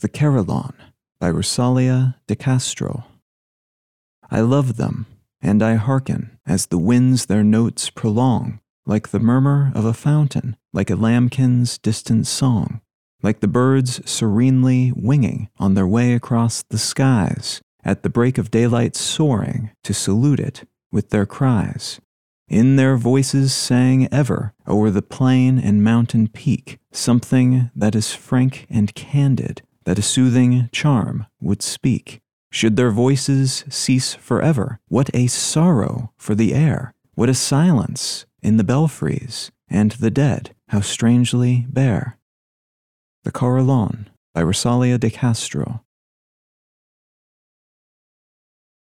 The Carillon by Rosalia de Castro. I love them, and I hearken as the winds their notes prolong, like the murmur of a fountain, like a lambkin's distant song, like the birds serenely winging on their way across the skies, at the break of daylight soaring to salute it with their cries. In their voices sang ever o'er the plain and mountain peak something that is frank and candid, that a soothing charm would speak. Should their voices cease forever, what a sorrow for the air, what a silence in the belfries, and the dead, how strangely bare. The Carillon by Rosalia de Castro.